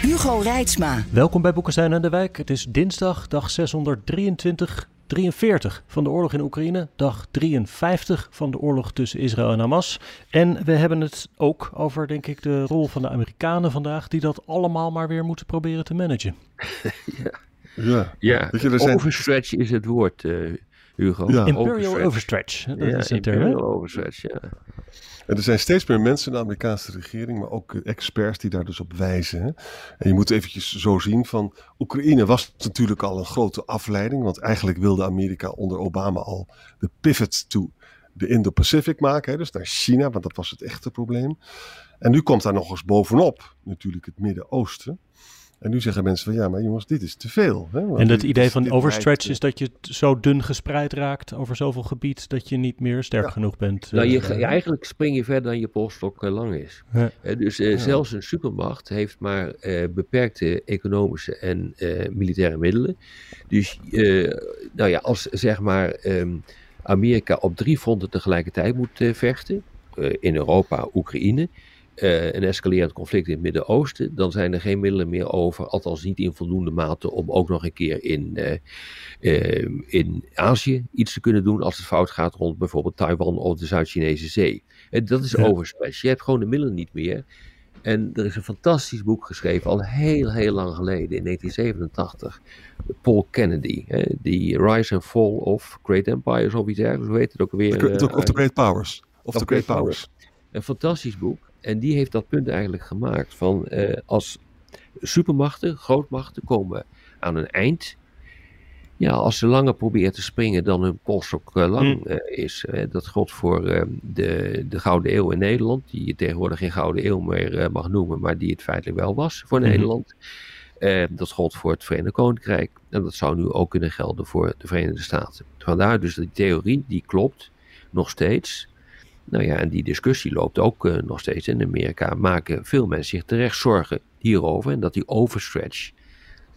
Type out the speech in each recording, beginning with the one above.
Hugo Reitsma. Welkom bij Boekenstein en de Wijk. Het is dinsdag, dag 623, 43 van de oorlog in Oekraïne. Dag 53 van de oorlog tussen Israël en Hamas. En we hebben het ook over, denk ik, de rol van de Amerikanen vandaag, die dat allemaal maar weer moeten proberen te managen. ja, ja. ja. Weet je, zijn... overstretch is het woord, uh, Hugo. Ja. Imperial overstretch. Dat ja, is Imperial overstretch, ja. Er zijn steeds meer mensen in de Amerikaanse regering, maar ook experts die daar dus op wijzen. En je moet eventjes zo zien van, Oekraïne was natuurlijk al een grote afleiding, want eigenlijk wilde Amerika onder Obama al de pivot to de Indo-Pacific maken, hè, dus naar China, want dat was het echte probleem. En nu komt daar nog eens bovenop natuurlijk het Midden-Oosten. En nu zeggen mensen van ja, maar jongens, dit is te veel. Hè? En het idee van overstretch is dat je zo dun gespreid raakt over zoveel gebied dat je niet meer sterk genoeg bent. Nou, je, uh, eigenlijk spring je verder dan je polstok uh, lang is. Ja. Uh, dus zelfs een supermacht heeft maar beperkte economische en militaire middelen. Dus nou ja, als zeg maar um, Amerika op drie fronten tegelijkertijd moet vechten, in Europa, Oekraïne uh, een escalerend conflict in het Midden-Oosten, dan zijn er geen middelen meer over, althans niet in voldoende mate, om ook nog een keer in, uh, uh, in Azië iets te kunnen doen als het fout gaat rond bijvoorbeeld Taiwan of de Zuid-Chinese Zee. En dat is ja. Je hebt gewoon de middelen niet meer. En er is een fantastisch boek geschreven, al heel, heel lang geleden, in 1987. Paul Kennedy, hè, The Rise and Fall of Great Empires of iets dergelijks, hoe heet het ook weer? of the Great Powers. Of, the Great, Powers. Powers. Een fantastisch boek. En die heeft dat punt eigenlijk gemaakt van uh, als supermachten, grootmachten komen aan een eind. Ja, als ze langer proberen te springen dan hun polstok uh, lang uh, is. dat geldt voor de, de Gouden Eeuw in Nederland, die je tegenwoordig geen Gouden Eeuw meer mag noemen, maar die het feitelijk wel was voor mm Nederland. dat geldt voor het Verenigd Koninkrijk en dat zou nu ook kunnen gelden voor de Verenigde Staten. Vandaar dus die theorie, die klopt nog steeds. Nou ja, en die discussie loopt ook uh, nog steeds in Amerika. Maken veel mensen zich terecht zorgen hierover. En dat die overstretch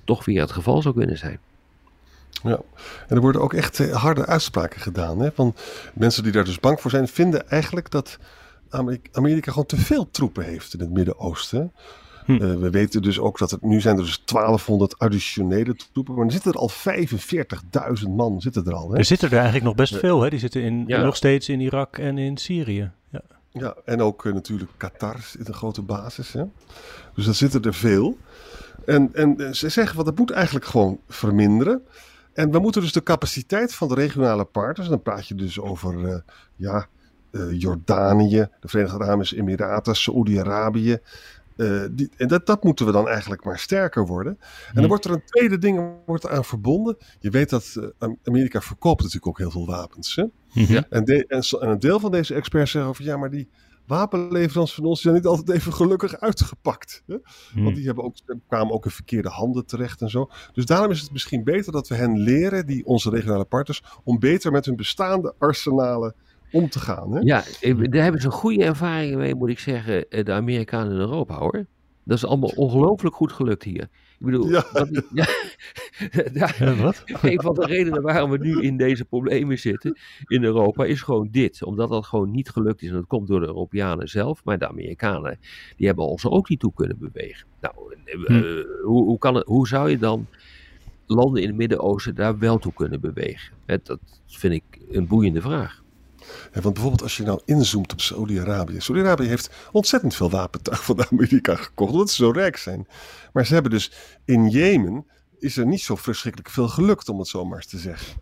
toch weer het geval zou kunnen zijn. Ja, en er worden ook echt eh, harde uitspraken gedaan. Hè? Van mensen die daar dus bang voor zijn, vinden eigenlijk dat Amerika gewoon te veel troepen heeft in het Midden-Oosten. Hm. Uh, we weten dus ook dat het nu zijn er dus 1200 additionele troepen, maar er zitten er al 45.000 man zitten er al. Hè? Er zitten er eigenlijk nog best veel, hè? Die zitten in, ja. nog steeds in Irak en in Syrië. Ja, ja en ook uh, natuurlijk Qatar is een grote basis. Hè? Dus daar zitten er veel. En, en ze zeggen, wat dat moet eigenlijk gewoon verminderen. En we moeten dus de capaciteit van de regionale partners, dan praat je dus over uh, ja, Jordanië, de Verenigde Arabische Emiraten, Saoedi-Arabië, uh, die, en dat, dat moeten we dan eigenlijk maar sterker worden. En dan wordt er een tweede ding wordt aan verbonden. Je weet dat uh, Amerika verkoopt natuurlijk ook heel veel wapens. Hè? Ja. En, de, en, en, een deel van deze experts zeggen over ja, maar die wapenleveranties van ons zijn niet altijd even gelukkig uitgepakt. Hè? Hmm. Want die hebben ook, kwamen ook in verkeerde handen terecht en zo. Dus daarom is het misschien beter dat we hen leren, die onze regionale partners, om beter met hun bestaande arsenalen om te gaan. Hè? Ja, daar hebben ze goede ervaringen mee, moet ik zeggen, eh, de Amerikanen in Europa hoor. Dat is allemaal ongelooflijk goed gelukt hier. Ik bedoel, ja. Dat, ja, ja, wat? een van de redenen waarom we nu in deze problemen zitten in Europa is gewoon dit. Omdat dat gewoon niet gelukt is. En dat komt door de Europeanen zelf. Maar de Amerikanen, die hebben ons er ook niet toe kunnen bewegen. Nou, uh, hm. hoe, hoe, kan het, hoe zou je dan landen in het Midden-Oosten daar wel toe kunnen bewegen? dat vind ik een boeiende vraag. Want bijvoorbeeld als je nou inzoomt op Saudi-Arabië. Saudi-Arabië heeft ontzettend veel wapentuig van Amerika gekocht, omdat ze zo rijk zijn. Maar ze hebben dus in Jemen, is er niet zo verschrikkelijk veel gelukt, om het zo maar eens te zeggen.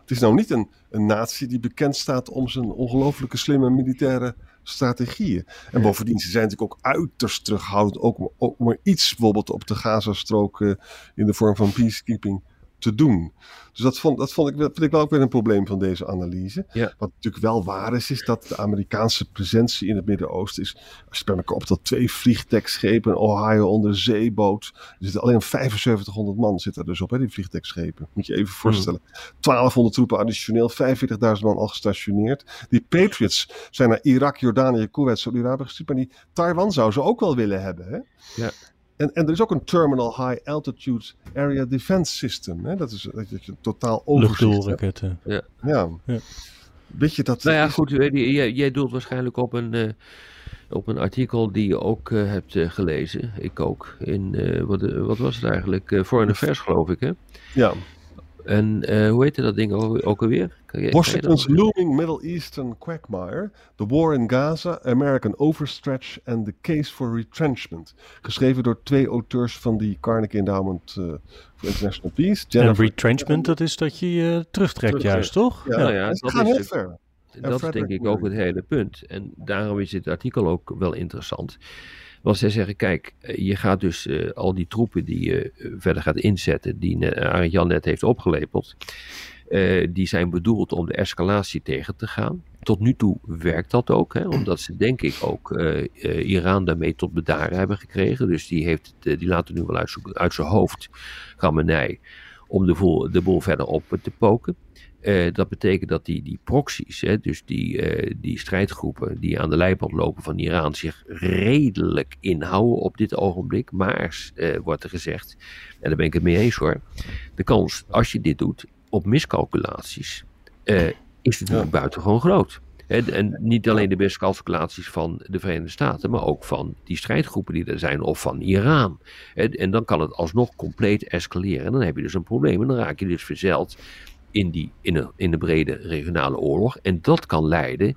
Het is nou niet een, een natie die bekend staat om zijn ongelooflijke slimme militaire strategieën. En bovendien, ze zijn natuurlijk ook uiterst terughoudend, ook, ook maar iets bijvoorbeeld op de Gazastrook uh, in de vorm van peacekeeping te doen. Dus dat, vond, dat vond ik, vind ik wel ook weer een probleem van deze analyse. Wat natuurlijk wel waar is, is dat de Amerikaanse presentie in het Midden-Oosten is. Als je bij elkaar op dat twee vliegdekschepen, een Ohio onderzeeboot. Er zitten alleen 7500 man zit er dus op, hè, die vliegdekschepen. Moet je even voorstellen. 1200 troepen additioneel, 45.000 man al gestationeerd. Die Patriots zijn naar Irak, Jordanië, Kuwait, Saudi-Arabië gestuurd. Maar die Taiwan zou ze ook wel willen hebben. Hè? Ja. En, en er is ook een Terminal High Altitude Area Defense System. Hè? Dat is dat je totaal overzicht. Ja. ja. ja. Weet je dat... Nou ja, goed. Jij, jij doelt waarschijnlijk op een, uh, op een artikel die je ook uh, hebt uh, gelezen. Ik ook. In, wat, wat was het eigenlijk? Foreign Affairs geloof ik, hè? Ja. En uh, hoe heette dat ding ook alweer? Je, Washington's Looming Middle Eastern Quagmire, The War in Gaza, American Overstretch and the Case for Retrenchment. Geschreven door twee auteurs van die Carnegie Endowment uh, for International Peace. Jennifer en retrenchment, dat is dat je je terugtrekt, terugtrekt. juist, toch? Ja, ja. Nou ja dat gaat heel ver. Dat is denk ik ook het hele punt. En daarom is dit artikel ook wel interessant. Want zij zeggen, kijk, eh, je gaat dus uh, al die troepen die je uh, verder gaat inzetten, die uh, Jan net heeft opgelepeld, die zijn bedoeld om de escalatie tegen te gaan. Tot nu toe werkt dat ook, hè, omdat ze denk ik ook Iran daarmee tot bedaren hebben gekregen. Dus die, heeft die laten nu wel uit, zijn hoofd, Gamenei, om de, de boel verder op te poken. Uh, dat betekent dat die, die proxies, hè, dus die, uh, die strijdgroepen die aan de leiband lopen van Iran, zich redelijk inhouden op dit ogenblik. Maar, uh, wordt er gezegd, en daar ben ik het mee eens hoor, de kans als je dit doet op miscalculaties is natuurlijk ja. buitengewoon groot. En, en niet alleen de miscalculaties van de Verenigde Staten, maar ook van die strijdgroepen die er zijn, of van Iran. En, en dan kan het alsnog compleet escaleren. En dan heb je dus een probleem. En dan raak je dus verzeld in, die, in, de, in de brede regionale oorlog. En dat kan leiden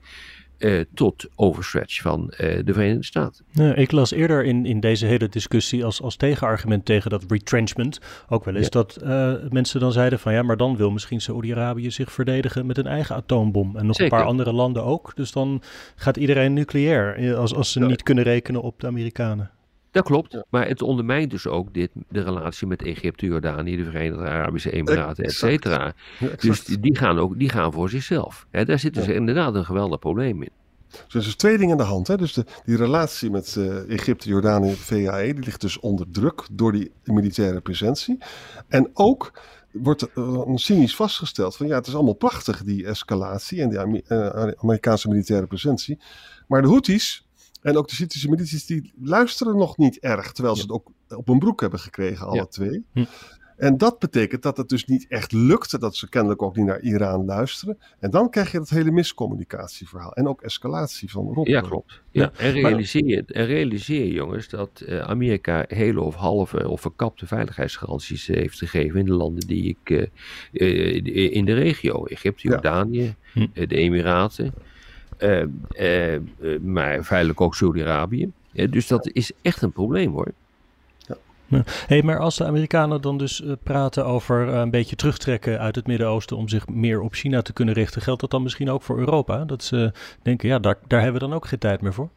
uh, tot overstretch van uh, de Verenigde Staten. Ja, ik las eerder in, in deze hele discussie als, als tegenargument tegen dat retrenchment ook wel eens ja. dat uh, mensen dan zeiden van ja, maar dan wil misschien Saoedi-Arabië zich verdedigen met een eigen atoombom en nog Zeker. een paar andere landen ook. Dus dan gaat iedereen nucleair als, als ze ja. niet kunnen rekenen op de Amerikanen. Dat klopt, ja. maar het ondermijnt dus ook dit, de relatie met Egypte, Jordanië, de Verenigde Arabische Emiraten, et cetera. Dus die gaan, ook, die gaan voor zichzelf. Daar zit dus ja. inderdaad een geweldig probleem in. Dus er is twee dingen aan de hand. Hè? Dus de, die relatie met uh, Egypte, Jordanië, VAE, die ligt dus onder druk door die militaire presentie. En ook wordt uh, cynisch vastgesteld van ja, het is allemaal prachtig die escalatie en die uh, Amerikaanse militaire presentie. Maar de Houthis, en ook de Syrische milities die luisteren nog niet erg, terwijl ze het ook op hun broek hebben gekregen, alle ja. twee. Hm. En dat betekent dat het dus niet echt lukte, dat ze kennelijk ook niet naar Iran luisteren. En dan krijg je dat hele miscommunicatieverhaal en ook escalatie van Rob. Ja, klopt. Ja. En, realiseer je, en realiseer jongens, dat uh, Amerika hele of halve of verkapte veiligheidsgaranties heeft gegeven in de landen die ik, uh, uh, in de regio, Egypte, Jordanië, ja. hm. de Emiraten. Uh, uh, uh, maar feitelijk ook Saudi-Arabië. dus dat is echt een probleem hoor. Hey, maar als de Amerikanen dan dus praten over een beetje terugtrekken uit het Midden-Oosten om zich meer op China te kunnen richten, geldt dat dan misschien ook voor Europa? Dat ze denken, ja, daar, daar hebben we dan ook geen tijd meer voor?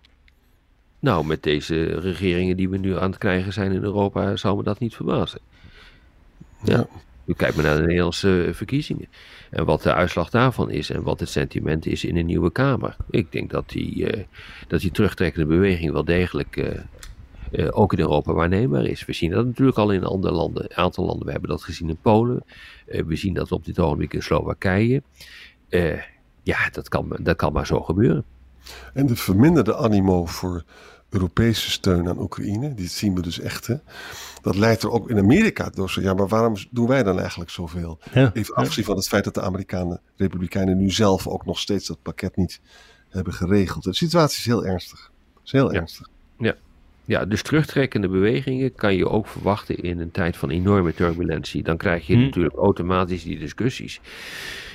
Nou, met deze regeringen die we nu aan het krijgen zijn in Europa, zou me dat niet verbazen. Ja. U kijkt maar naar de Nederlandse verkiezingen. En wat de uitslag daarvan is en wat het sentiment is in de nieuwe Kamer. Ik denk dat die, uh, dat die terugtrekkende beweging wel degelijk uh, uh, ook in Europa waarneembaar is. We zien dat natuurlijk al in andere landen, een aantal landen. We hebben dat gezien in Polen. we zien dat op dit ogenblik in Slowakije. ja, dat kan, dat kan maar zo gebeuren. En de verminderde animo voor Europese steun aan Oekraïne, die zien we dus echt. Hè? Dat leidt er ook in Amerika door. Zo, ja, maar waarom doen wij dan eigenlijk zoveel? Ja, Even afgezien ja. van het feit dat de Amerikanen, Republikeinen nu zelf ook nog steeds dat pakket niet hebben geregeld. De situatie is heel ernstig. Is heel ja. ernstig. Ja. Ja, dus terugtrekkende bewegingen kan je ook verwachten in een tijd van enorme turbulentie. Dan krijg je hm. natuurlijk automatisch die discussies.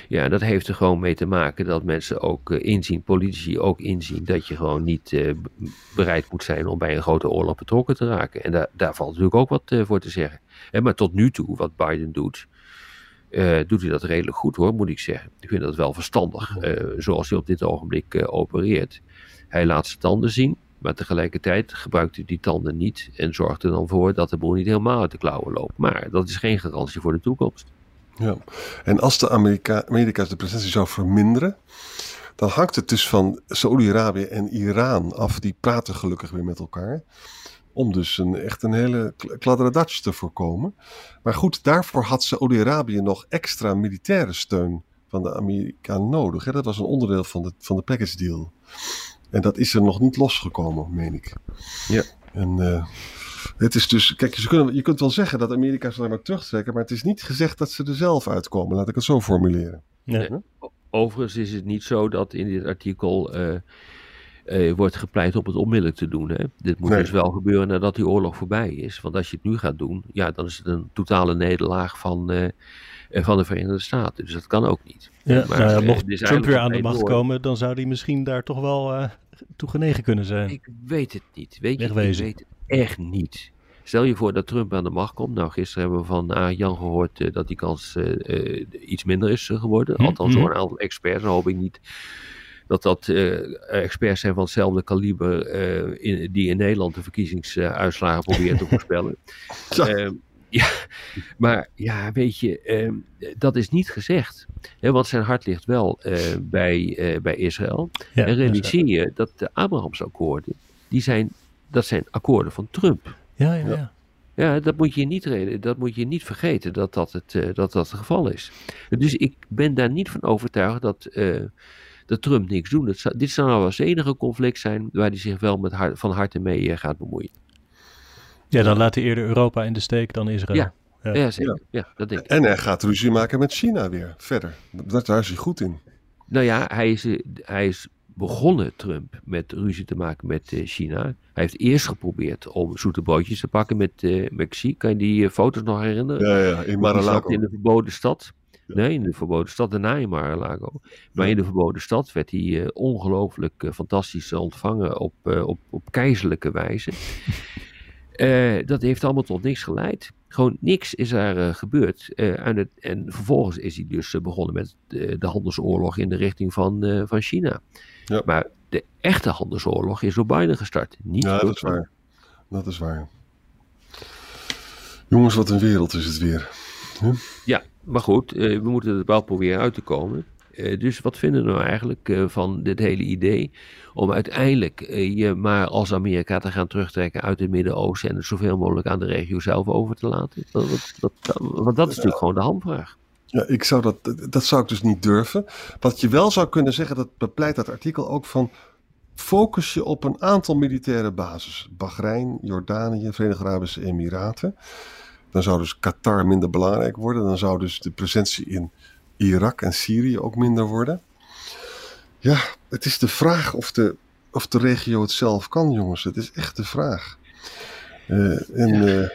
Ja, dat heeft er gewoon mee te maken dat mensen ook uh, inzien, politici ook inzien, dat je gewoon niet uh, bereid moet zijn om bij een grote oorlog betrokken te raken. En daar, daar valt natuurlijk ook wat uh, voor te zeggen. En maar tot nu toe, wat Biden doet, doet hij dat redelijk goed hoor, moet ik zeggen. Ik vind dat wel verstandig, zoals hij op dit ogenblik opereert. Hij laat zijn tanden zien. Maar tegelijkertijd gebruikt hij die tanden niet en zorgt er dan voor dat de boel niet helemaal uit de klauwen loopt. Maar dat is geen garantie voor de toekomst. Ja, en als de Amerika Amerika's de presentie zou verminderen, dan hangt het dus van Saoedi-Arabië en Iran af. Die praten gelukkig weer met elkaar. Om dus een, echt een hele kladderadatje te voorkomen. Maar goed, daarvoor had Saoedi-Arabië nog extra militaire steun van de Amerikanen nodig. Hè? Dat was een onderdeel van de, van de package deal. En dat is er nog niet losgekomen, meen ik. Ja. En uh, het is dus, kijk, je, kunt, je kunt wel zeggen dat Amerika zich maar terugtrekken, maar het is niet gezegd dat ze er zelf uitkomen. Laat ik het zo formuleren. Nee. Overigens is het niet zo dat in dit artikel uh, uh, wordt gepleit om het onmiddellijk te doen. Hè? Dit moet nee. dus wel gebeuren nadat die oorlog voorbij is. Want als je het nu gaat doen, ja, dan is het een totale nederlaag van, uh, van de Verenigde Staten. Dus dat kan ook niet. Ja, maar, nou ja, mocht Trump weer aan de macht door. komen, dan zou hij misschien daar toch wel toe genegen kunnen zijn. Ik weet het niet. Weet je, ik weet het echt niet. Stel je voor dat Trump aan de macht komt. Nou, gisteren hebben we van uh, Jan gehoord uh, dat die kans uh, iets minder is geworden. Hm, Althans, door een aantal experts. Dan hoop ik niet dat dat experts zijn van hetzelfde kaliber in, die in Nederland de verkiezingsuitslagen proberen te voorspellen. Ja, maar ja, weet je, ehm, dat is niet gezegd. Hè, want zijn hart ligt wel bij, bij Israël. Ja, en realiseer je dat de Abrahamsakkoorden, die zijn, dat zijn akkoorden van Trump. Ja, ja, ja. Ja, dat moet je niet, dat moet je niet vergeten dat dat het, uh, dat dat het geval is. Dus ik ben daar niet van overtuigd dat, uh, dat Trump niks doet. Dit zou nou als enige conflict zijn waar hij zich wel met hart, van harte mee uh, gaat bemoeien. Ja, dan laat hij eerder Europa in de steek dan Israël. Ja, ja. ja zeker. Ja. dat denk ik. En hij gaat ruzie maken met China weer verder. Dat, daar is hij goed in. Nou ja, hij is, hij is begonnen Trump met ruzie te maken met uh, China. Hij heeft eerst geprobeerd om zoete broodjes te pakken met uh, Mexique. Kan je die uh, foto's nog herinneren? Ja, ja, in Mar-a-Lago. in de verboden stad. Ja. Nee, in de verboden stad, daarna in Mar-a-Lago. Maar ja. in de verboden stad werd hij ongelooflijk fantastisch ontvangen op, op, op keizerlijke wijze. Dat heeft allemaal tot niks geleid. Gewoon niks is er uh, gebeurd. Uh, en, het, en, vervolgens is hij dus begonnen met de handelsoorlog in de richting van, van China. Ja. Maar de echte handelsoorlog is door Biden gestart. Niet ja, dat is waar. Dat is waar. Jongens, wat een wereld is het weer. Huh? Ja, maar goed, we moeten er wel proberen uit te komen. Uh, dus wat vinden we nou eigenlijk uh, van dit hele idee om uiteindelijk uh, je maar als Amerika te gaan terugtrekken uit het Midden-Oosten en het zoveel mogelijk aan de regio zelf over te laten? Dat, dat, dat, want dat is natuurlijk gewoon de hamvraag. Ja, ik zou dat, dat zou ik dus niet durven. Wat je wel zou kunnen zeggen, dat bepleit dat artikel ook van focus je op een aantal militaire bases. Bahrein, Jordanië, Verenigde Arabische Emiraten. Dan zou dus Qatar minder belangrijk worden. Dan zou dus de presentie in Irak en Syrië ook minder worden. Ja, het is de vraag of de, of de regio het zelf kan, jongens. Het is echt de vraag. Uh, en, uh,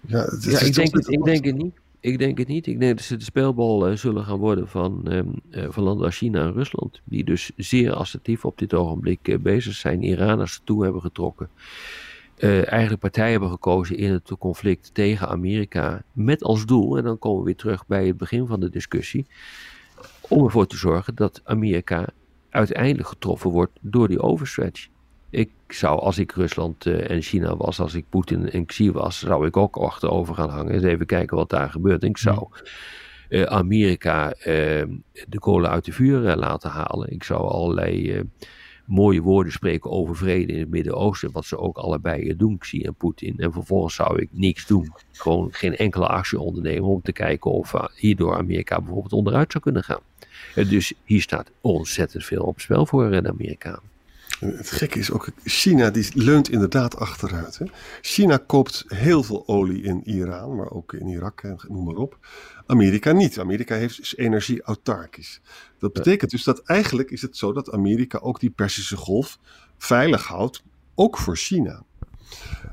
ja, het, ja ik, denk het, ik denk het niet. Ik denk het niet. Ik denk dat ze de speelbal uh, zullen gaan worden van, um, van landen als China en Rusland. Die dus zeer assertief op dit ogenblik bezig zijn. Iraners toe hebben getrokken. Uh, eigenlijk partijen hebben gekozen in het conflict tegen Amerika. Met als doel, en dan komen we weer terug bij het begin van de discussie. Om ervoor te zorgen dat Amerika uiteindelijk getroffen wordt door die overstretch. Ik zou, als ik Rusland uh, en China was, als ik Poetin en Xi was, zou ik ook achterover gaan hangen. Eens even kijken wat daar gebeurt. En ik zou uh, Amerika de kolen uit de vuur laten halen. Ik zou allerlei mooie woorden spreken over vrede in het Midden-Oosten, wat ze ook allebei doen, Xi en Poetin. En vervolgens zou ik niks doen. Gewoon geen enkele actie ondernemen om te kijken of uh, hierdoor Amerika bijvoorbeeld onderuit zou kunnen gaan. Dus hier staat ontzettend veel op spel voor de Amerikanen. Het gekke is ook, China die leunt inderdaad achteruit. Hè? China koopt heel veel olie in Iran, maar ook in Irak, noem maar op. Amerika niet. Amerika heeft dus energie autarkisch. Dat betekent dus dat eigenlijk is het zo dat Amerika ook die Persische golf veilig houdt, ook voor China.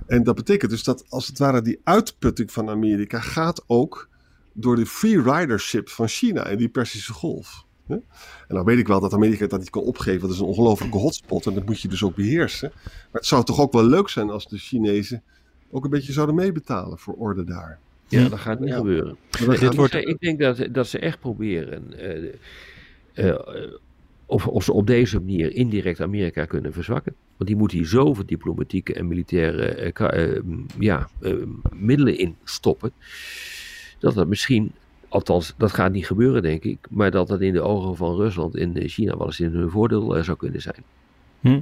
En dat betekent dus dat als het ware die uitputting van Amerika gaat ook door de free ridership van China in die Persische golf. En dan weet ik wel dat Amerika dat niet kan opgeven. Dat is een ongelofelijke hotspot en dat moet je dus ook beheersen. Maar het zou toch ook wel leuk zijn als de Chinezen ook een beetje zouden meebetalen voor orde daar. Ja, dat gaat niet ja. gebeuren. Dat dit wordt... Ik denk dat, dat ze echt proberen uh, uh, of, of ze op deze manier indirect Amerika kunnen verzwakken. Want die moet hier zoveel diplomatieke en militaire ja, middelen in stoppen. Dat dat misschien althans, dat gaat niet gebeuren, denk ik. Maar dat dat in de ogen van Rusland en China wel eens in hun voordeel zou kunnen zijn. Hm.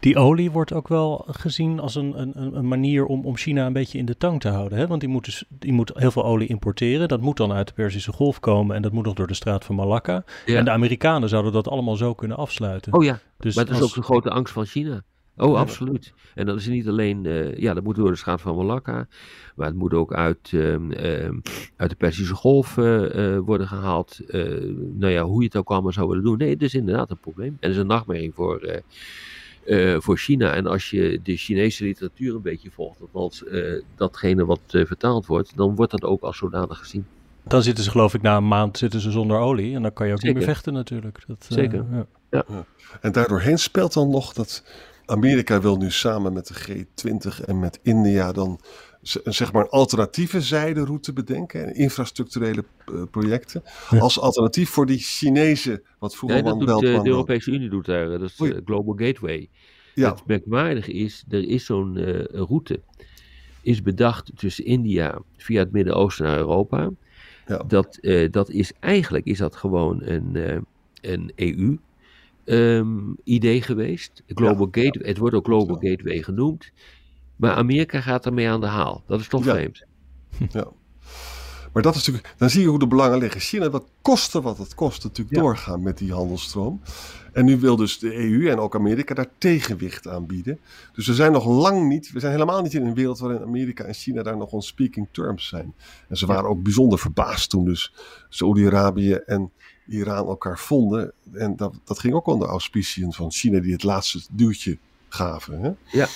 Die olie wordt ook wel gezien als een, een, een manier om, om China een beetje in de tang te houden. Hè? Want die moet, dus, die moet heel veel olie importeren. Dat moet dan uit de Perzische Golf komen en dat moet nog door de straat van Malakka. En de Amerikanen zouden dat allemaal zo kunnen afsluiten. Oh ja, dus maar dat is ook de grote angst van China. Oh, absoluut. En dat is niet alleen, uh, ja, dat moet door de straat van Malakka, maar het moet ook uit, uh, uh, uit de Persische Golf uh, worden gehaald. nou ja, hoe je het ook allemaal zou willen doen. Nee, het is inderdaad een probleem. En het is een nachtmerrie voor, voor China. En als je de Chinese literatuur een beetje volgt, althans datgene wat vertaald wordt, dan wordt dat ook als zodanig gezien. Dan zitten ze geloof ik na een maand zitten ze zonder olie en dan kan je ook niet meer vechten natuurlijk. Dat, Zeker, ja. ja. En daardoorheen speelt dan nog dat Amerika wil nu samen met de G20 en met India dan zeg maar een alternatieve zijderoute bedenken. En infrastructurele uh, projecten. Als alternatief voor die Chinese, wat vroeger nee, dat doet, uh, de Europese Unie doet daar, dat is Global Gateway. Ja. Het merkwaardige is, er is zo'n route, is bedacht tussen India via het Midden-Oosten naar Europa. Ja. Dat, dat is eigenlijk is dat gewoon een, een EU um, idee geweest. Global Gateway, het wordt ook Global Gateway genoemd. Maar Amerika gaat ermee aan de haal. Dat is toch vreemd. Ja. Maar dat is natuurlijk, dan zie je hoe de belangen liggen. China, wat kosten wat het kost, natuurlijk doorgaan met die handelsstroom. En nu wil dus de EU en ook Amerika daar tegenwicht aan bieden. Dus we zijn nog lang niet, we zijn helemaal niet in een wereld waarin Amerika en China daar nog on speaking terms zijn. En ze waren ook bijzonder verbaasd toen dus Saudi-Arabië en Iran elkaar vonden. En dat, dat ging ook onder auspiciën van China, die het laatste duwtje gaven. Hè? Ja,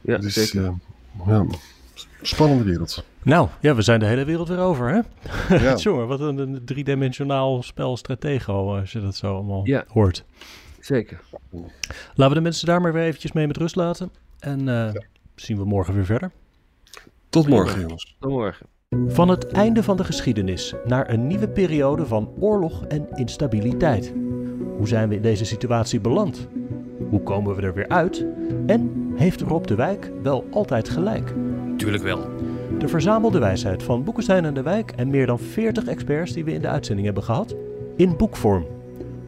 ja dus, zeker. Uh, ja, spannende wereld. Nou, ja, we zijn de hele wereld weer over, hè? Ja. Jongen, wat een, een driedimensionaal spel stratego, als je dat zo allemaal ja. hoort. Zeker. Laten we de mensen daar maar weer eventjes mee met rust laten. En uh, zien we morgen weer verder. Tot morgen, jongens. Tot morgen. Van het einde van de geschiedenis naar een nieuwe periode van oorlog en instabiliteit. Hoe zijn we in deze situatie beland? Hoe komen we er weer uit? En heeft Rob de Wijk wel altijd gelijk? Tuurlijk wel. De verzamelde wijsheid van Boekenstein en de Wijk en meer dan 40 experts die we in de uitzending hebben gehad, in boekvorm.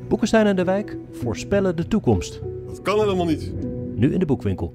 Boekenstein en de Wijk voorspellen de toekomst. Dat kan helemaal niet. Nu in de boekwinkel.